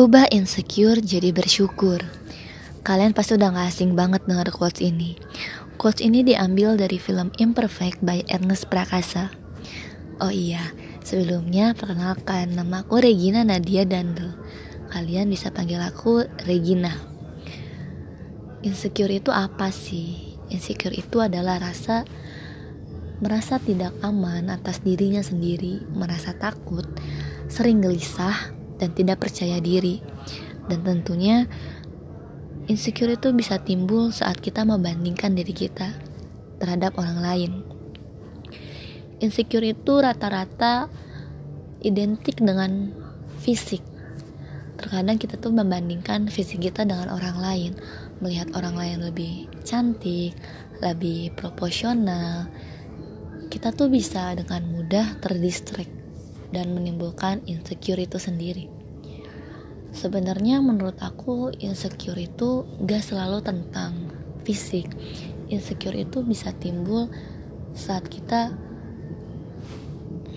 Ubah insecure jadi bersyukur. Kalian pasti udah gak asing banget denger quotes ini. Quotes ini diambil dari film Imperfect by Ernest Prakasa. Oh iya, sebelumnya perkenalkan nama aku Regina Nadia Dandel. Kalian bisa panggil aku Regina. Insecure itu apa sih? Insecure itu adalah rasa merasa tidak aman atas dirinya sendiri, merasa takut, sering gelisah, dan tidak percaya diri. Dan tentunya insecure itu bisa timbul saat kita membandingkan diri kita terhadap orang lain. Insecure itu rata-rata identik dengan fisik. Terkadang kita tuh membandingkan fisik kita dengan orang lain, melihat orang lain lebih cantik, lebih proporsional. Kita tuh bisa dengan mudah terdistract dan menimbulkan insecure itu sendiri. Sebenarnya menurut aku insecure itu gak selalu tentang fisik. Insecure itu bisa timbul saat kita